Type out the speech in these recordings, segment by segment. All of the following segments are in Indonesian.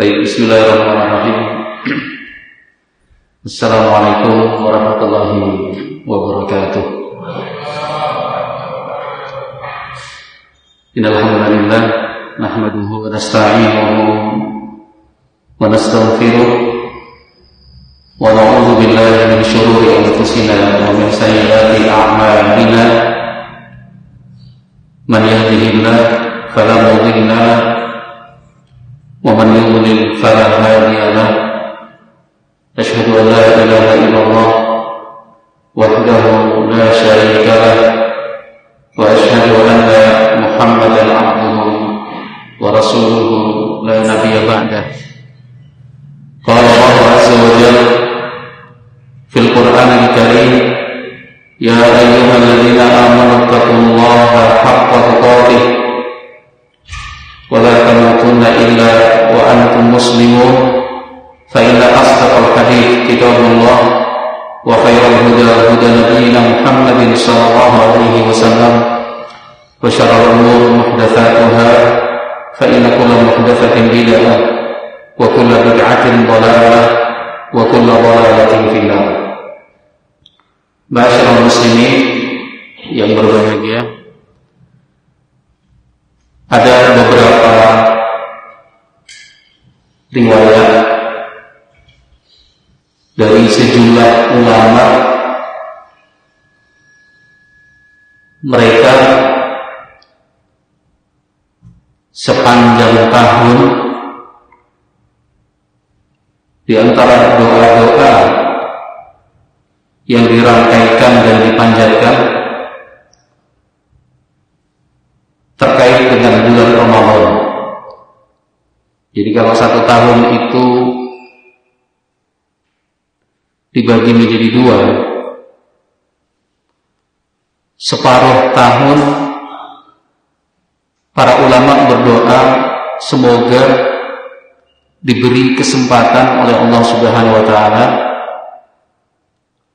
Baik, bismillahirrahmanirrahim. Assalamualaikum warahmatullahi wabarakatuh. Innal hamdalillah nahmaduhu wa nasta'inuhu wa nastaghfiruh wa na'udzu billahi min shururi anfusina wa min sayyiati a'malina. Man yahdihillah fala man yudlil fala hadiya lahu. أشهد أن لا إله إلا الله وحده لا شريك له وأشهد أن محمدا عبده ورسوله لا نبي بعده قال الله عز وجل في القرآن الكريم يا أيها وأنتم مسلمون فإن أصدق الحديث كتاب الله وخير الهدى هدى نبينا محمد صلى الله عليه وسلم وشر الأمور محدثاتها فإن كل محدثة بدعة وكل بدعة ضلالة وكل ضلالة في النار Masyarakat muslimin yang berbahagia Ada beberapa riwayat dari sejumlah ulama mereka sepanjang tahun di antara doa-doa yang dirangkaikan dan dipanjatkan terkait dengan bulan Ramadan. Jadi kalau satu tahun itu dibagi menjadi dua separuh tahun para ulama berdoa semoga diberi kesempatan oleh Allah Subhanahu wa taala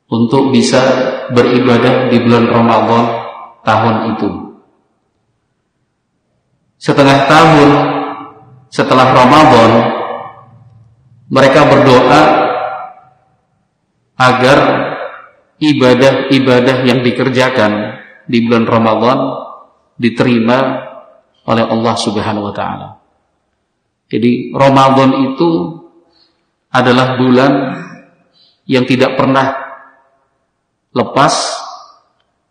untuk bisa beribadah di bulan Ramadan tahun itu. Setengah tahun setelah Ramadan mereka berdoa agar ibadah-ibadah yang dikerjakan di bulan Ramadan diterima oleh Allah Subhanahu wa taala. Jadi Ramadan itu adalah bulan yang tidak pernah lepas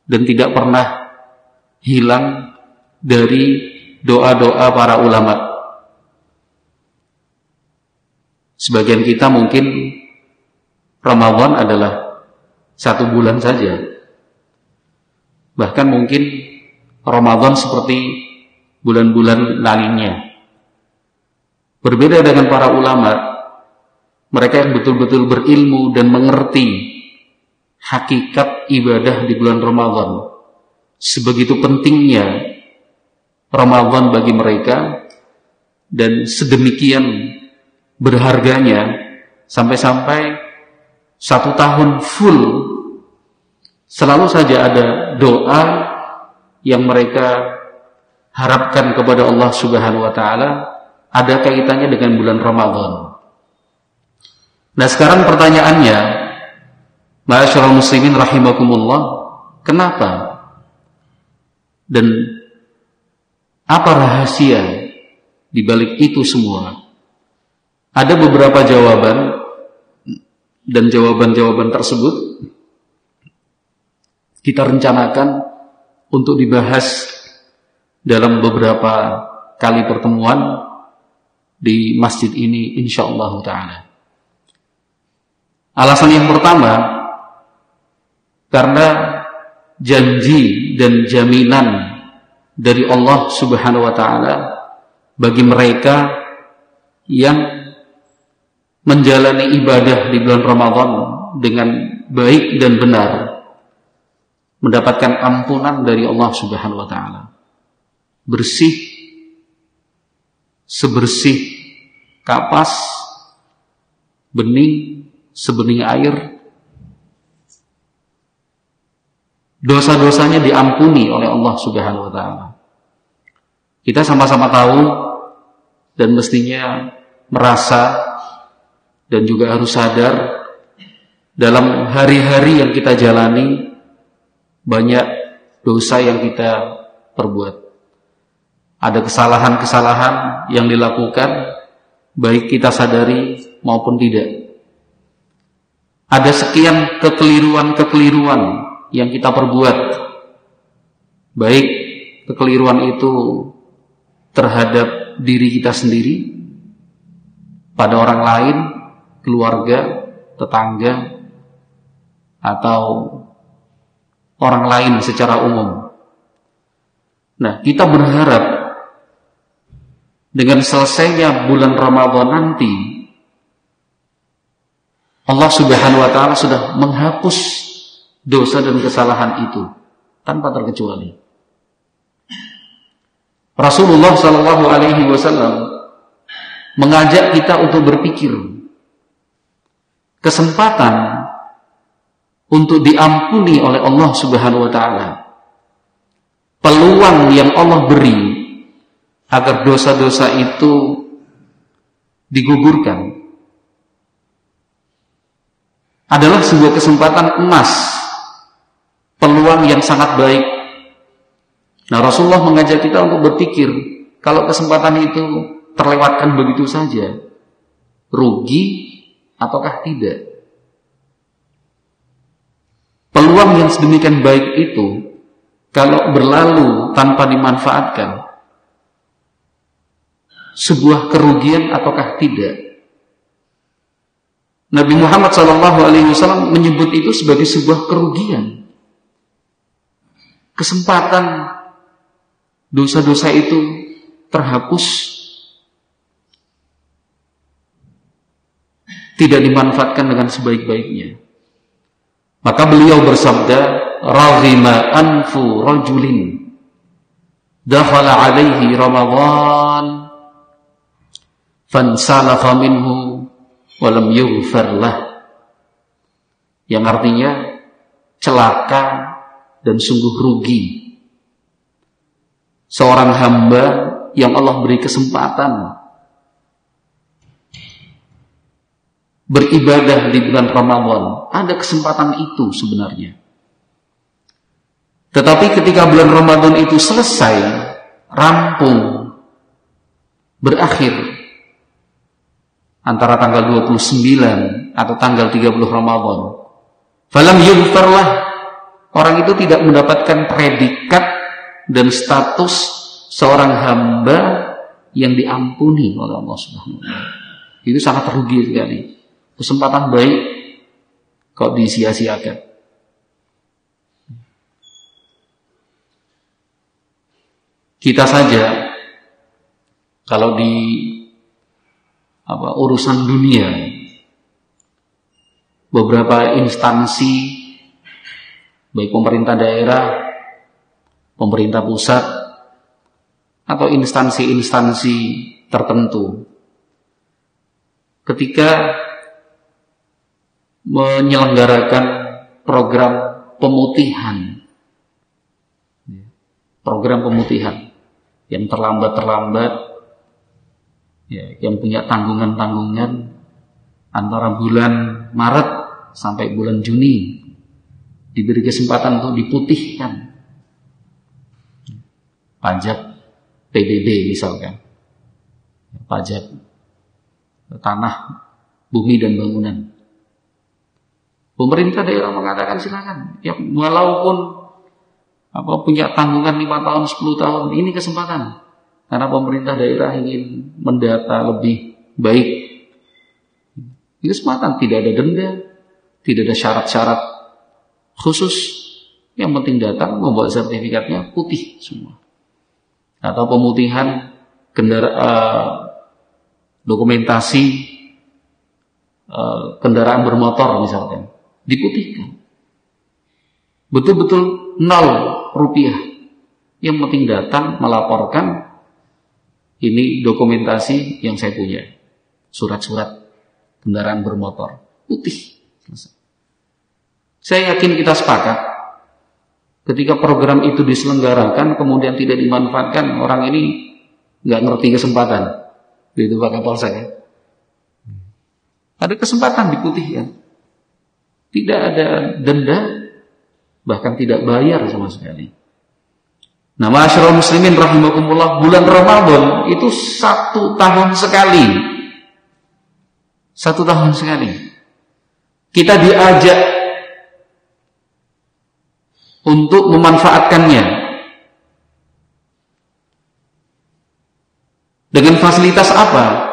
dan tidak pernah hilang dari doa-doa para ulama. Sebagian kita mungkin Ramadan adalah satu bulan saja. Bahkan mungkin Ramadan seperti bulan-bulan lainnya. Berbeda dengan para ulama, mereka yang betul-betul berilmu dan mengerti hakikat ibadah di bulan Ramadan. Sebegitu pentingnya Ramadan bagi mereka dan sedemikian berharganya sampai-sampai satu tahun full selalu saja ada doa yang mereka harapkan kepada Allah Subhanahu wa taala ada kaitannya dengan bulan Ramadan. Nah, sekarang pertanyaannya, Ma'asyiral muslimin rahimakumullah, kenapa? Dan apa rahasia di balik itu semua? Ada beberapa jawaban dan jawaban-jawaban tersebut kita rencanakan untuk dibahas dalam beberapa kali pertemuan di masjid ini insyaallah taala. Alasan yang pertama karena janji dan jaminan dari Allah Subhanahu wa taala bagi mereka yang menjalani ibadah di bulan Ramadan dengan baik dan benar mendapatkan ampunan dari Allah Subhanahu wa taala. Bersih sebersih kapas bening sebening air dosa-dosanya diampuni oleh Allah Subhanahu wa taala. Kita sama-sama tahu dan mestinya merasa dan juga harus sadar dalam hari-hari yang kita jalani banyak dosa yang kita perbuat. Ada kesalahan-kesalahan yang dilakukan baik kita sadari maupun tidak. Ada sekian kekeliruan-kekeliruan yang kita perbuat. Baik kekeliruan itu terhadap diri kita sendiri, pada orang lain, keluarga, tetangga, atau orang lain secara umum. Nah, kita berharap dengan selesainya bulan Ramadan nanti, Allah Subhanahu wa Ta'ala sudah menghapus dosa dan kesalahan itu tanpa terkecuali. Rasulullah Shallallahu Alaihi Wasallam mengajak kita untuk berpikir kesempatan untuk diampuni oleh Allah Subhanahu wa taala. Peluang yang Allah beri agar dosa-dosa itu digugurkan adalah sebuah kesempatan emas, peluang yang sangat baik Nah Rasulullah mengajak kita untuk berpikir kalau kesempatan itu terlewatkan begitu saja, rugi ataukah tidak? Peluang yang sedemikian baik itu kalau berlalu tanpa dimanfaatkan sebuah kerugian ataukah tidak? Nabi Muhammad SAW menyebut itu sebagai sebuah kerugian. Kesempatan dosa-dosa itu terhapus tidak dimanfaatkan dengan sebaik-baiknya. Maka beliau bersabda, "Raghima anfu rajulin dakhala alaihi Ramadan fansalafa minhu wa lam yughfar lah." Yang artinya celaka dan sungguh rugi seorang hamba yang Allah beri kesempatan beribadah di bulan Ramadan. Ada kesempatan itu sebenarnya. Tetapi ketika bulan Ramadan itu selesai, rampung, berakhir antara tanggal 29 atau tanggal 30 Ramadan. Falam yughfarlah orang itu tidak mendapatkan predikat dan status seorang hamba yang diampuni oleh Allah Subhanahu wa taala. Itu sangat rugi sekali. Kesempatan baik kok disia-siakan. Kita saja kalau di apa urusan dunia beberapa instansi baik pemerintah daerah pemerintah pusat atau instansi-instansi tertentu ketika menyelenggarakan program pemutihan. Program pemutihan. Yang terlambat-terlambat ya, yang punya tanggungan-tanggungan antara bulan Maret sampai bulan Juni. Diberi kesempatan untuk diputihkan. Pajak PBB misalkan, pajak tanah, bumi dan bangunan. Pemerintah daerah mengatakan silakan, ya walaupun apa punya tanggungan 5 tahun, 10 tahun, ini kesempatan. Karena pemerintah daerah ingin mendata lebih baik. Ini kesempatan, tidak ada denda, tidak ada syarat-syarat khusus. Yang penting datang membawa sertifikatnya putih semua atau pemutihan kendara uh, dokumentasi uh, kendaraan bermotor misalkan diputihkan betul-betul nol rupiah yang penting datang melaporkan ini dokumentasi yang saya punya surat-surat kendaraan bermotor putih saya yakin kita sepakat Ketika program itu diselenggarakan kemudian tidak dimanfaatkan, orang ini nggak ngerti kesempatan. Itu Pak Kapolsek ya. Ada kesempatan diputihkan. Tidak ada denda, bahkan tidak bayar sama sekali. Nah, masyarakat muslimin rahimakumullah, bulan Ramadan itu satu tahun sekali. Satu tahun sekali. Kita diajak untuk memanfaatkannya. Dengan fasilitas apa?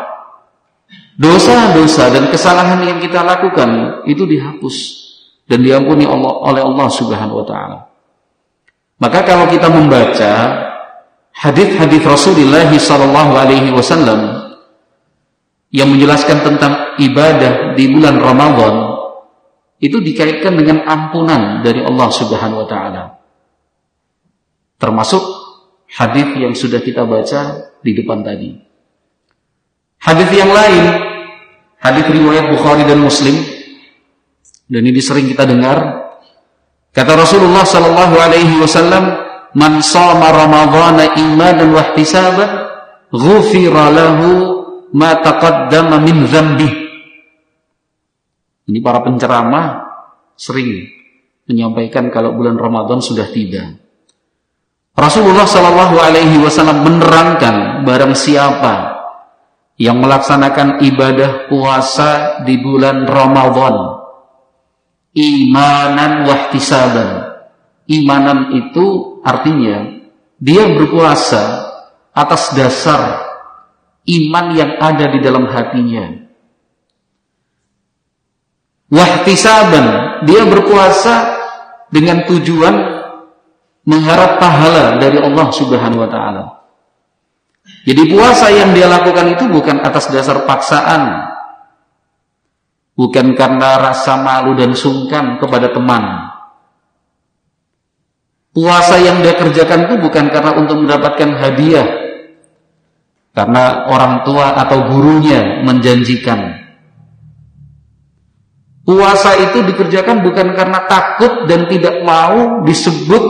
Dosa-dosa dan kesalahan yang kita lakukan itu dihapus dan diampuni Allah, oleh Allah Subhanahu wa taala. Maka kalau kita membaca hadis-hadis Rasulullah sallallahu alaihi wasallam yang menjelaskan tentang ibadah di bulan Ramadan itu dikaitkan dengan ampunan dari Allah Subhanahu wa taala. Termasuk hadis yang sudah kita baca di depan tadi. Hadis yang lain Hadis riwayat Bukhari dan Muslim dan ini sering kita dengar. Kata Rasulullah sallallahu alaihi wasallam, "Man shama Ramadhana imanan wa ihtisaban, ghufira lahu ma taqaddama min dzambi." Ini para penceramah sering menyampaikan kalau bulan Ramadan sudah tiba. Rasulullah Shallallahu Alaihi Wasallam menerangkan barang siapa yang melaksanakan ibadah puasa di bulan Ramadan. Imanan wahtisaban imanan itu artinya dia berpuasa atas dasar iman yang ada di dalam hatinya. Wahtisaban dia berpuasa dengan tujuan mengharap pahala dari Allah Subhanahu wa taala jadi puasa yang dia lakukan itu bukan atas dasar paksaan. Bukan karena rasa malu dan sungkan kepada teman. Puasa yang dia kerjakan itu bukan karena untuk mendapatkan hadiah. Karena orang tua atau gurunya menjanjikan. Puasa itu dikerjakan bukan karena takut dan tidak mau disebut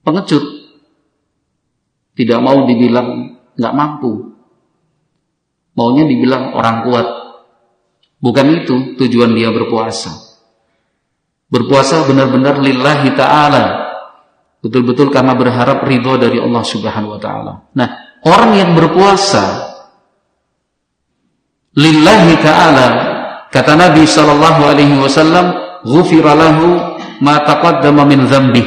pengecut tidak mau dibilang nggak mampu. Maunya dibilang orang kuat. Bukan itu tujuan dia berpuasa. Berpuasa benar-benar lillahi ta'ala. Betul-betul karena berharap ridho dari Allah subhanahu wa ta'ala. Nah, orang yang berpuasa lillahi ta'ala kata Nabi sallallahu alaihi wasallam ghufira lahu ma taqaddama min dzambih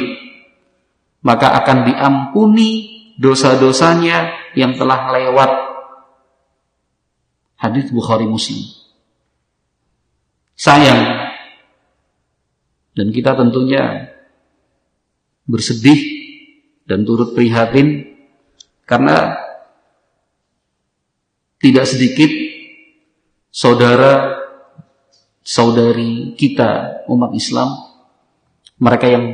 maka akan diampuni dosa-dosanya yang telah lewat. Hadis Bukhari Muslim. Sayang dan kita tentunya bersedih dan turut prihatin karena tidak sedikit saudara saudari kita umat Islam mereka yang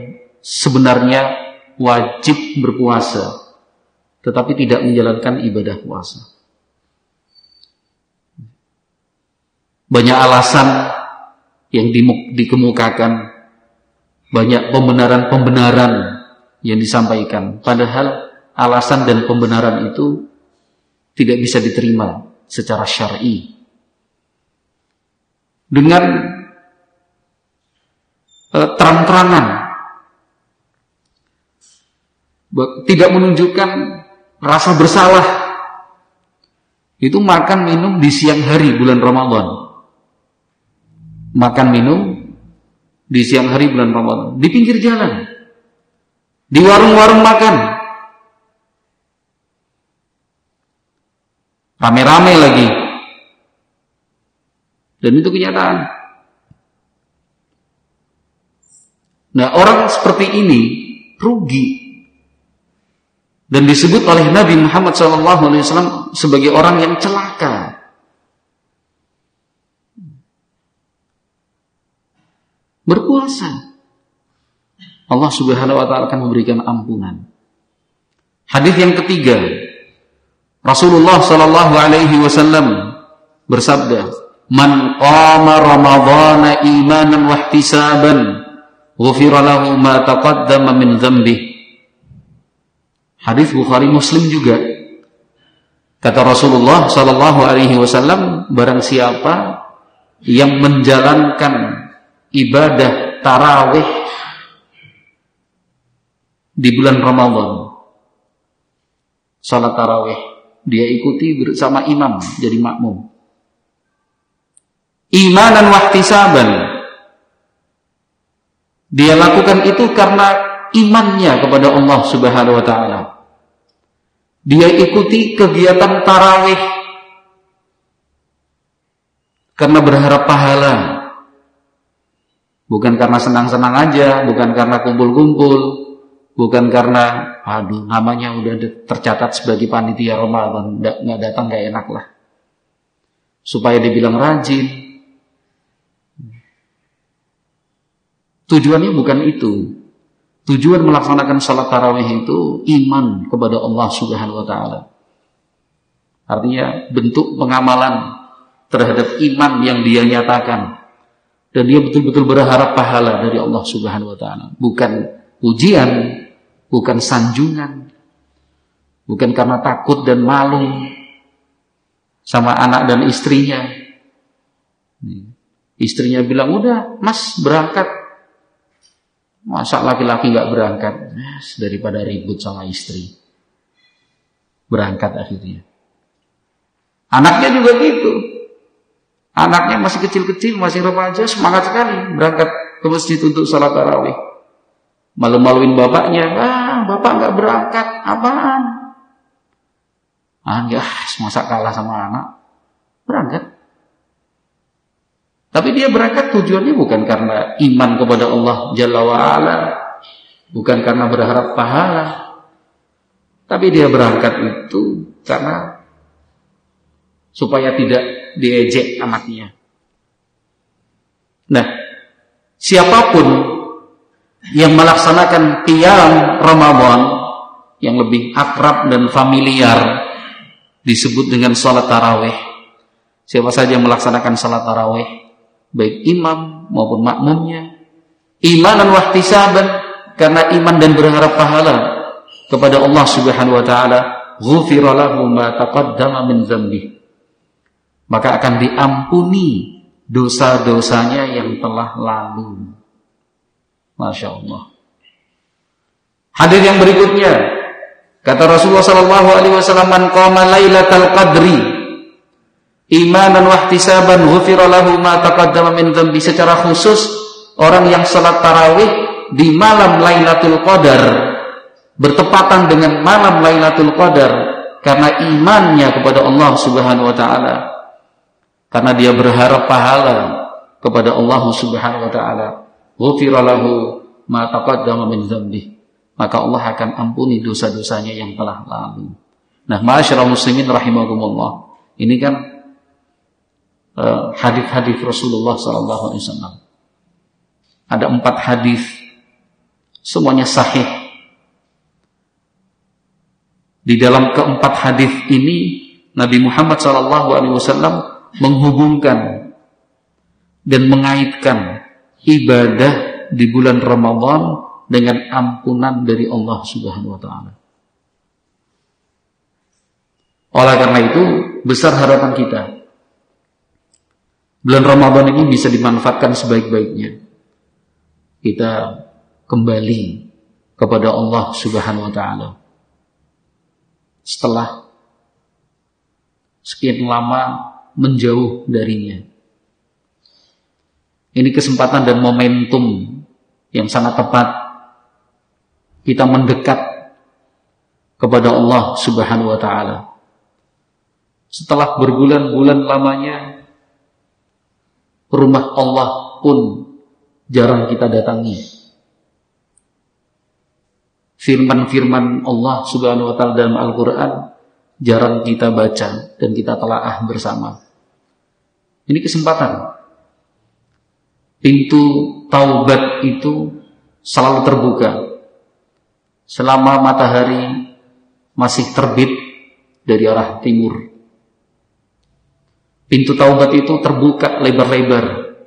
sebenarnya wajib berpuasa tetapi tidak menjalankan ibadah puasa. Banyak alasan yang dikemukakan, banyak pembenaran-pembenaran yang disampaikan. Padahal alasan dan pembenaran itu tidak bisa diterima secara syar'i. Dengan uh, terang-terangan tidak menunjukkan rasa bersalah itu makan minum di siang hari bulan Ramadan. Makan minum di siang hari bulan Ramadan di pinggir jalan. Di warung-warung makan. Rame-rame lagi. Dan itu kenyataan. Nah, orang seperti ini rugi dan disebut oleh Nabi Muhammad SAW sebagai orang yang celaka. Berpuasa. Allah Subhanahu wa taala akan memberikan ampunan. Hadis yang ketiga, Rasulullah sallallahu alaihi wasallam bersabda, "Man qama ramadhana imanan wa ihtisaban, ghufira lahu ma taqaddama min dhanbihi." Hadis Bukhari Muslim juga. Kata Rasulullah Shallallahu Alaihi Wasallam, barang siapa yang menjalankan ibadah tarawih di bulan Ramadan, salat tarawih, dia ikuti bersama imam jadi makmum. Imanan wahtisaban. Dia lakukan itu karena imannya kepada Allah Subhanahu wa taala. Dia ikuti kegiatan tarawih karena berharap pahala. Bukan karena senang-senang aja, bukan karena kumpul-kumpul, bukan karena aduh namanya udah tercatat sebagai panitia Ramadan, nggak datang nggak enak lah. Supaya dibilang rajin. Tujuannya bukan itu. Tujuan melaksanakan sholat tarawih itu iman kepada Allah Subhanahu wa taala. Artinya bentuk pengamalan terhadap iman yang dia nyatakan dan dia betul-betul berharap pahala dari Allah Subhanahu wa taala, bukan ujian, bukan sanjungan, bukan karena takut dan malu sama anak dan istrinya. Istrinya bilang, "Udah, Mas berangkat." Masa laki-laki nggak berangkat? Daripada ribut sama istri. Berangkat akhirnya. Anaknya juga gitu. Anaknya masih kecil-kecil, masih remaja, semangat sekali berangkat ke masjid untuk sholat tarawih. Malu-maluin bapaknya, ah bapak nggak berangkat, apaan? Ah ya, masa kalah sama anak, berangkat. Tapi dia berangkat tujuannya bukan karena iman kepada Allah Jalla wa'ala. Bukan karena berharap pahala. Tapi dia berangkat itu karena supaya tidak diejek anaknya. Nah, siapa pun yang melaksanakan tiang Ramadan yang lebih akrab dan familiar disebut dengan sholat tarawih. Siapa saja yang melaksanakan sholat tarawih baik imam maupun makmumnya imanan wahtisaban karena iman dan berharap pahala kepada Allah Subhanahu wa taala ghufira lahu ma taqaddama min maka akan diampuni dosa-dosanya yang telah lalu. Masya Allah Hadir yang berikutnya kata Rasulullah sallallahu alaihi wasallam man qama lailatal qadri imanan wahtisaban ghufira lahu ma taqaddama min dhanbi. Secara khusus orang yang salat tarawih di malam Lailatul Qadar bertepatan dengan malam Lailatul Qadar karena imannya kepada Allah Subhanahu wa taala. Karena dia berharap pahala kepada Allah Subhanahu wa taala. Ghufira lahu ma taqaddama min dhanbi. Maka Allah akan ampuni dosa-dosanya yang telah lalu. Nah masyarakat muslimin rahimakumullah. Ini kan hadis-hadis Rasulullah Sallallahu Alaihi Wasallam. Ada empat hadis, semuanya sahih. Di dalam keempat hadis ini Nabi Muhammad Sallallahu Alaihi Wasallam menghubungkan dan mengaitkan ibadah di bulan Ramadan dengan ampunan dari Allah Subhanahu wa taala. Oleh karena itu, besar harapan kita Bulan Ramadan ini bisa dimanfaatkan sebaik-baiknya. Kita kembali kepada Allah Subhanahu wa taala. Setelah sekian lama menjauh darinya. Ini kesempatan dan momentum yang sangat tepat kita mendekat kepada Allah Subhanahu wa taala. Setelah berbulan-bulan lamanya rumah Allah pun jarang kita datangi. Firman-firman Allah Subhanahu wa taala dalam Al-Qur'an jarang kita baca dan kita telaah bersama. Ini kesempatan. Pintu taubat itu selalu terbuka. Selama matahari masih terbit dari arah timur. Pintu taubat itu terbuka lebar-lebar.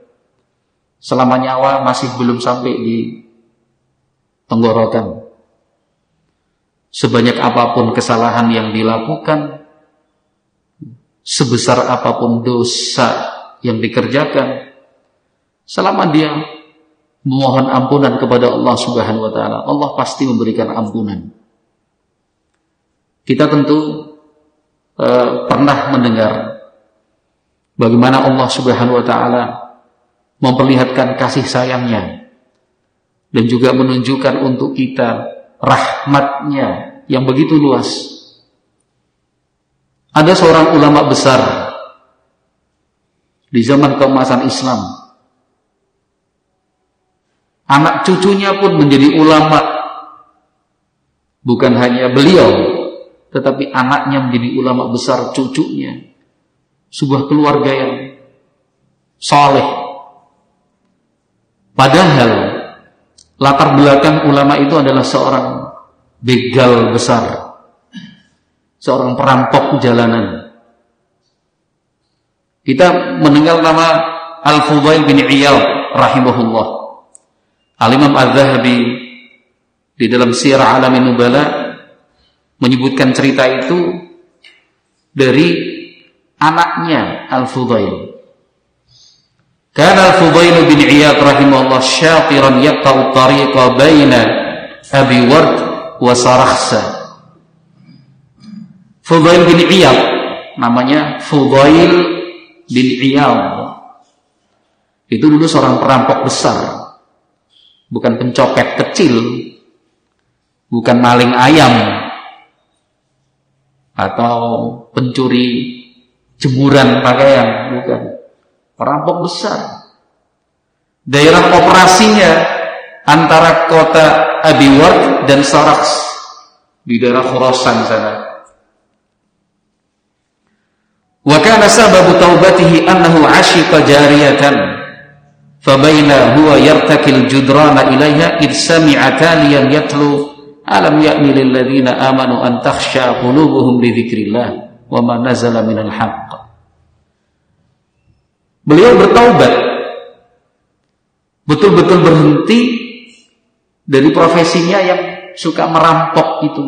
Selama nyawa masih belum sampai di tenggorokan. Sebanyak apa pun kesalahan yang dilakukan, sebesar apa pun dosa yang dikerjakan selama dia memohon ampunan kepada Allah Subhanahu wa taala, Allah pasti memberikan ampunan. Kita tentu uh, pernah mendengar bagaimana Allah Subhanahu wa taala memperlihatkan kasih sayangnya dan juga menunjukkan untuk kita rahmatnya yang begitu luas. Ada seorang ulama besar di zaman keemasan Islam. Anak cucunya pun menjadi ulama. Bukan hanya beliau, tetapi anaknya menjadi ulama besar cucunya. Sebuah keluarga yang soleh. Padahal latar belakang ulama itu adalah seorang begal besar seorang perampok jalanan. Kita mendengar nama Al-Fudail bin Iyal rahimahullah. Al-Imam Az-Zahabi di dalam Sirah Alamin Nubala menyebutkan cerita itu dari anaknya Al-Fudail. Karena Al-Fudail bin Iyad rahimahullah syatiran yaqta'u tariqa baina Abi Ward wa Sarakhsa. Fudail bin Iyad namanya Fudail bin Iyad. Itu dulu seorang perampok besar. Bukan pencopet kecil. Bukan maling ayam. Atau pencuri jemuran pakaian bukan. Perampok besar. Daerah operasinya antara kota Abiward dan Saraks di daerah Khurasan sana. Wa kana sababu taubatihi annahu ashiqa jariyatan fabaina huwa yartakil judrana ilaiha id sami'a taliyan yatlu alam ya'ni lil ladzina amanu an takhsha qulubuhum li dzikrillah wa ma nazala minal haqq Beliau bertaubat betul-betul berhenti dari profesinya yang suka merampok itu.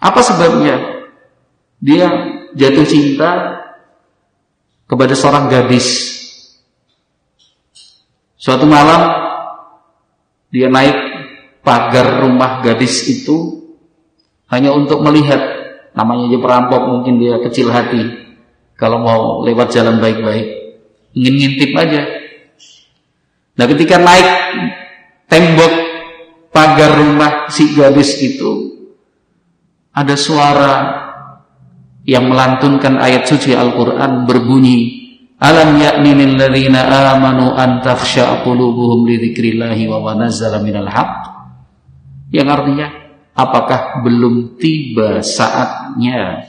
Apa sebabnya? Dia jatuh cinta kepada seorang gadis. Suatu malam dia naik pagar rumah gadis itu hanya untuk melihat namanya aja perampok mungkin dia kecil hati kalau mau lewat jalan baik-baik ingin ngintip aja. Nah ketika naik tembok pagar rumah si gadis itu ada suara yang melantunkan ayat suci Al-Quran berbunyi Alam ya'ni ladzina amanu an takhsha'a qulubuhum li dzikrillahi wa ma minal haqq? Yang artinya apakah belum tiba saatnya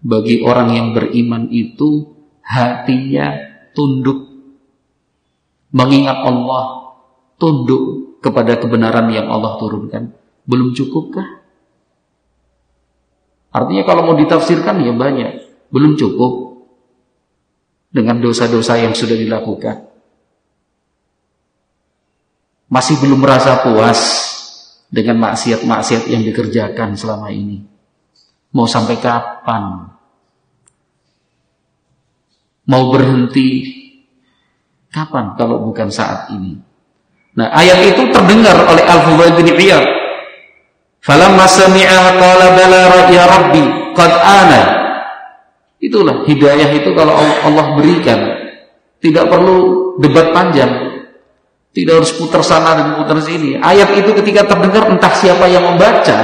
bagi orang yang beriman itu hatinya tunduk mengingat Allah tunduk kepada kebenaran yang Allah turunkan belum cukupkah Artinya kalau mau ditafsirkan ya banyak, belum cukup dengan dosa-dosa yang sudah dilakukan. Masih belum merasa puas dengan maksiat-maksiat yang dikerjakan selama ini. Mau sampai kapan? Mau berhenti kapan kalau bukan saat ini? Nah, ayat itu terdengar oleh Al-Fudail bin Iyad Falamma sami'a qala bala ya rabbi qad ana. Itulah hidayah itu kalau Allah berikan tidak perlu debat panjang. Tidak harus putar sana dan putar sini. Ayat itu ketika terdengar entah siapa yang membaca.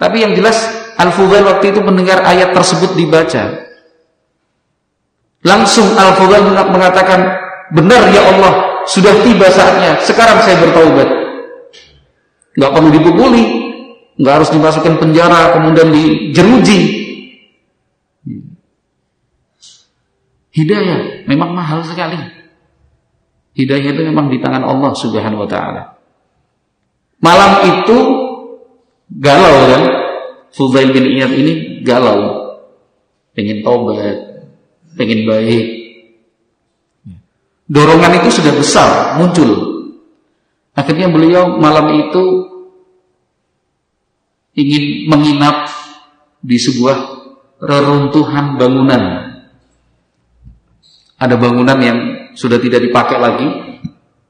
Tapi yang jelas Al-Fudail waktu itu mendengar ayat tersebut dibaca. Langsung Al-Fudail mengatakan, "Benar ya Allah, sudah tiba saatnya. Sekarang saya bertaubat." nggak perlu dipukuli, nggak harus dimasukkan penjara, kemudian dijeruji. Hidayah memang mahal sekali. Hidayah itu memang di tangan Allah Subhanahu wa taala. Malam itu galau kan? Fudail bin Iyad ini galau. Pengen tobat, pengen baik. Dorongan itu sudah besar muncul Akhirnya beliau malam itu ingin menginap di sebuah reruntuhan bangunan. Ada bangunan yang sudah tidak dipakai lagi.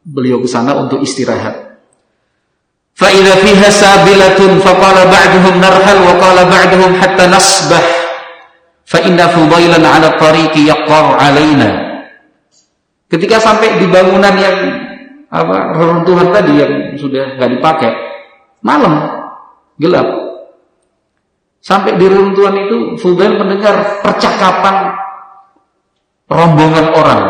Beliau ke sana untuk istirahat. فإذا فيها سابلة فقال بعضهم نرحل وقال بعضهم حتى نصبح fa inna fudailan 'ala tariqi yaqar ketika sampai di bangunan yang apa reruntuhan tadi yang sudah nggak dipakai malam gelap. Sampai di reruntuhan itu Fudail mendengar percakapan rombongan orang.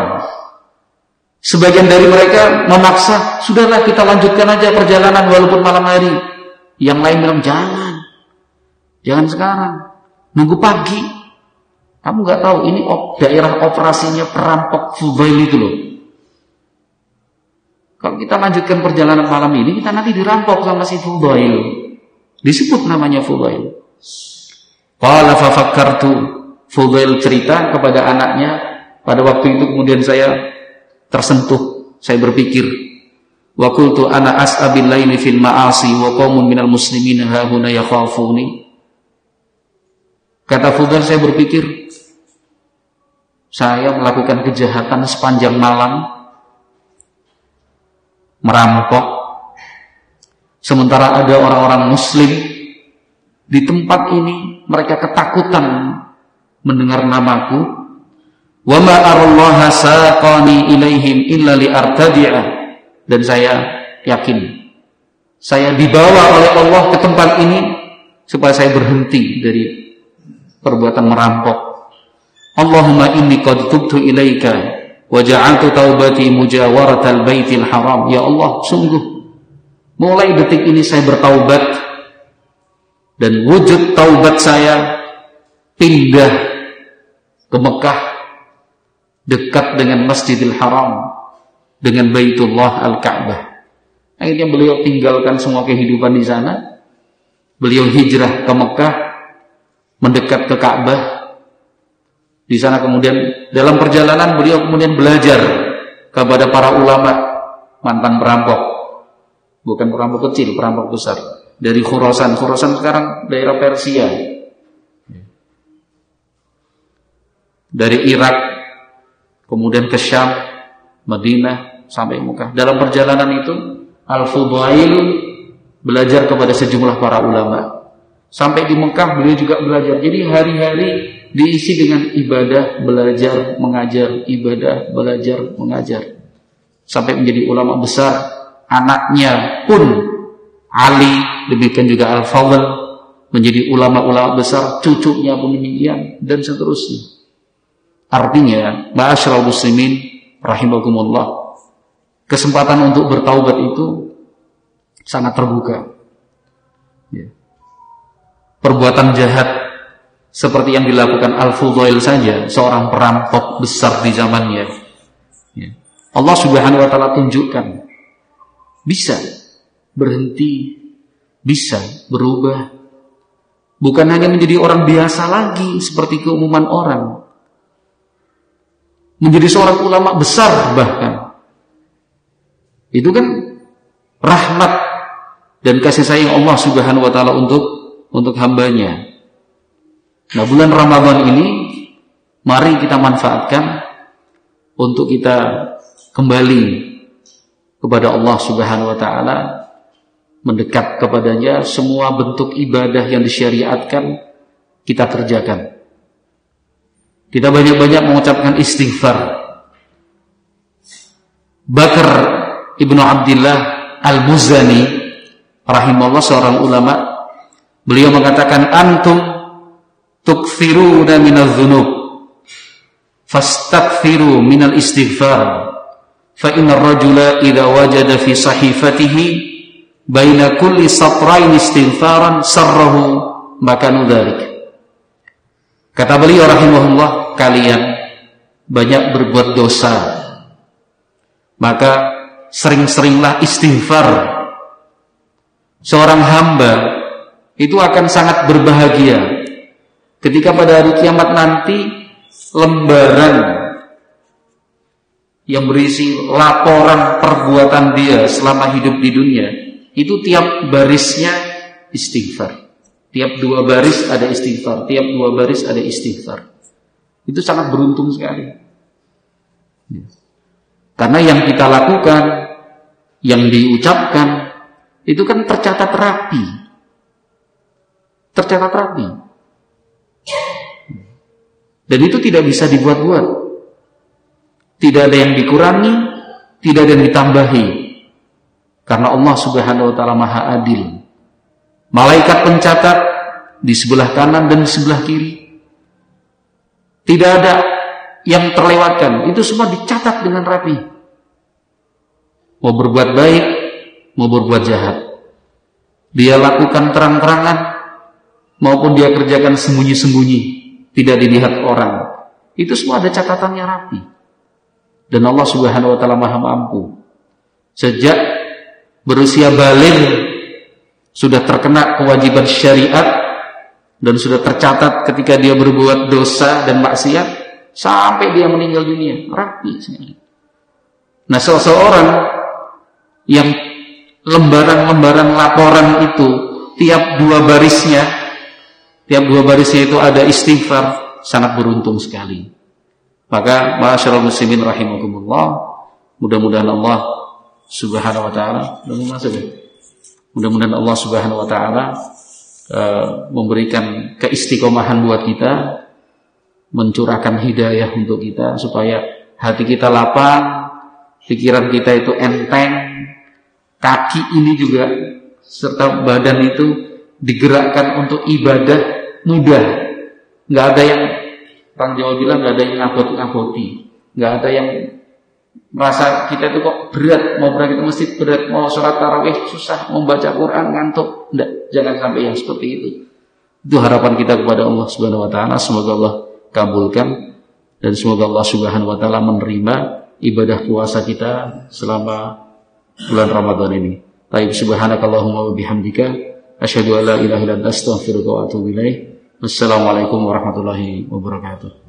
Sebagian dari mereka memaksa sudahlah kita lanjutkan aja perjalanan walaupun malam hari. Yang lain bilang jangan. Jangan sekarang. Nunggu pagi. Kamu nggak tahu ini daerah operasinya perampok Fudail itu loh. Kalau kita lanjutkan perjalanan malam ini, kita nanti dirampok sama si Fudail. Disebut namanya Fudail. Qala fafakkartu Fudail cerita kepada anaknya pada waktu itu kemudian saya tersentuh saya berpikir wa qultu ana as'abil laili fil ma'asi wa qaumun minal muslimin hahuna yakhafuni kata Fudan saya berpikir saya melakukan kejahatan sepanjang malam. Merampok. Sementara ada orang-orang muslim di tempat ini mereka ketakutan mendengar namaku. Wa ma arallaha saqani ilaihim illa dan saya yakin saya dibawa oleh Allah ke tempat ini supaya saya berhenti dari perbuatan merampok. Allahumma inni qad tubtu ilaika wa ja'altu taubati mujawaratal baitil haram. Ya Allah, sungguh mulai detik ini saya bertaubat dan wujud taubat saya pindah ke Mekah dekat dengan Masjidil Haram dengan Baitullah Al-Ka'bah. Akhirnya beliau tinggalkan semua kehidupan di sana. Beliau hijrah ke Mekah, mendekat ke Ka'bah. Di sana kemudian dalam perjalanan beliau kemudian belajar kepada para ulama mantan perampok. Bukan perampok kecil, perampok besar. Dari Khurasan. Khurasan sekarang daerah Persia. Dari Irak, kemudian ke Syam, Madinah, sampai Mekah. Dalam perjalanan itu, Al-Fudail belajar kepada sejumlah para ulama. Sampai di Mekah beliau juga belajar. Jadi hari-hari diisi dengan ibadah, belajar, mengajar, ibadah, belajar, mengajar. Sampai menjadi ulama besar. Anaknya pun Ali, demikian juga Al-Fadl menjadi ulama-ulama besar, cucunya pun demikian dan seterusnya. Artinya, ma'asyiral muslimin rahimakumullah, kesempatan untuk bertaubat itu sangat terbuka. Ya. Perbuatan jahat seperti yang dilakukan Al-Fudail saja, seorang perampok besar di zamannya. Ya. Allah Subhanahu wa taala tunjukkan bisa berhenti, bisa berubah. Bukan hanya menjadi orang biasa lagi seperti keumuman orang, menjadi seorang ulama besar bahkan. Itu kan rahmat dan kasih sayang Allah Subhanahu wa taala untuk untuk hambanya. Nah, bulan Ramadan ini mari kita manfaatkan untuk kita kembali kepada Allah Subhanahu wa taala, mendekat kepadanya, semua bentuk ibadah yang disyariatkan kita kerjakan. Kita banyak-banyak mengucapkan istighfar. Bakar Ibnu Abdullah Al-Muzani rahimahullah seorang ulama beliau mengatakan antum tukthiruna minal dhunub fastaghfiru minal istighfar fa inna rajula idza wajada fi sahifatihi baina kulli satrain istighfaran sarrahu maka dzalik Kata beliau rahimahullah, kalian banyak berbuat dosa. Maka sering-seringlah istighfar. Seorang hamba itu akan sangat berbahagia ketika pada hari kiamat nanti lembaran yang berisi laporan perbuatan dia selama hidup di dunia itu tiap barisnya istighfar Tiap dua baris ada istighfar, tiap dua baris ada istighfar. Itu sangat beruntung sekali. Ya. Karena yang kita lakukan, yang diucapkan, itu kan tercatat rapi. Tercatat rapi. Dan itu tidak bisa dibuat-buat. Tidak ada yang dikurangi, tidak ada yang ditambahi. Karena Allah Subhanahu wa taala Maha Adil. Malaikat pencatat di sebelah kanan dan di sebelah kiri. Tidak ada yang terlewatkan. Itu semua dicatat dengan rapi. Mau berbuat baik, mau berbuat jahat. Dia lakukan terang-terangan maupun dia kerjakan sembunyi-sembunyi, tidak dilihat orang. Itu semua ada catatannya rapi. Dan Allah Subhanahu wa taala Maha mampu. Sejak berusia balik sudah terkena kewajiban syariat dan sudah tercatat ketika dia berbuat dosa dan maksiat sampai dia meninggal dunia rapi sekali. Nah seseorang yang lembaran-lembaran laporan itu tiap dua barisnya tiap dua barisnya itu ada istighfar sangat beruntung sekali. Maka masyarakat muslimin rahimakumullah mudah-mudahan Allah subhanahu wa ta'ala ya? Mudah-mudahan Allah Subhanahu wa taala uh, memberikan keistiqomahan buat kita, mencurahkan hidayah untuk kita supaya hati kita lapang, pikiran kita itu enteng, kaki ini juga serta badan itu digerakkan untuk ibadah mudah. Nggak ada yang orang Jawa bilang nggak ada yang ngabot-ngaboti, nggak ada yang merasa kita itu kok berat mau berangkat ke masjid berat mau sholat tarawih susah mau baca Quran ngantuk. Enggak jangan sampai yang seperti itu. Itu harapan kita kepada Allah Subhanahu wa taala. Semoga Allah kabulkan dan semoga Allah Subhanahu wa taala menerima ibadah puasa kita selama bulan Ramadan ini. Taib subhanakallahumma wa bihamdika asyhadu. Wassalamualaikum warahmatullahi wabarakatuh.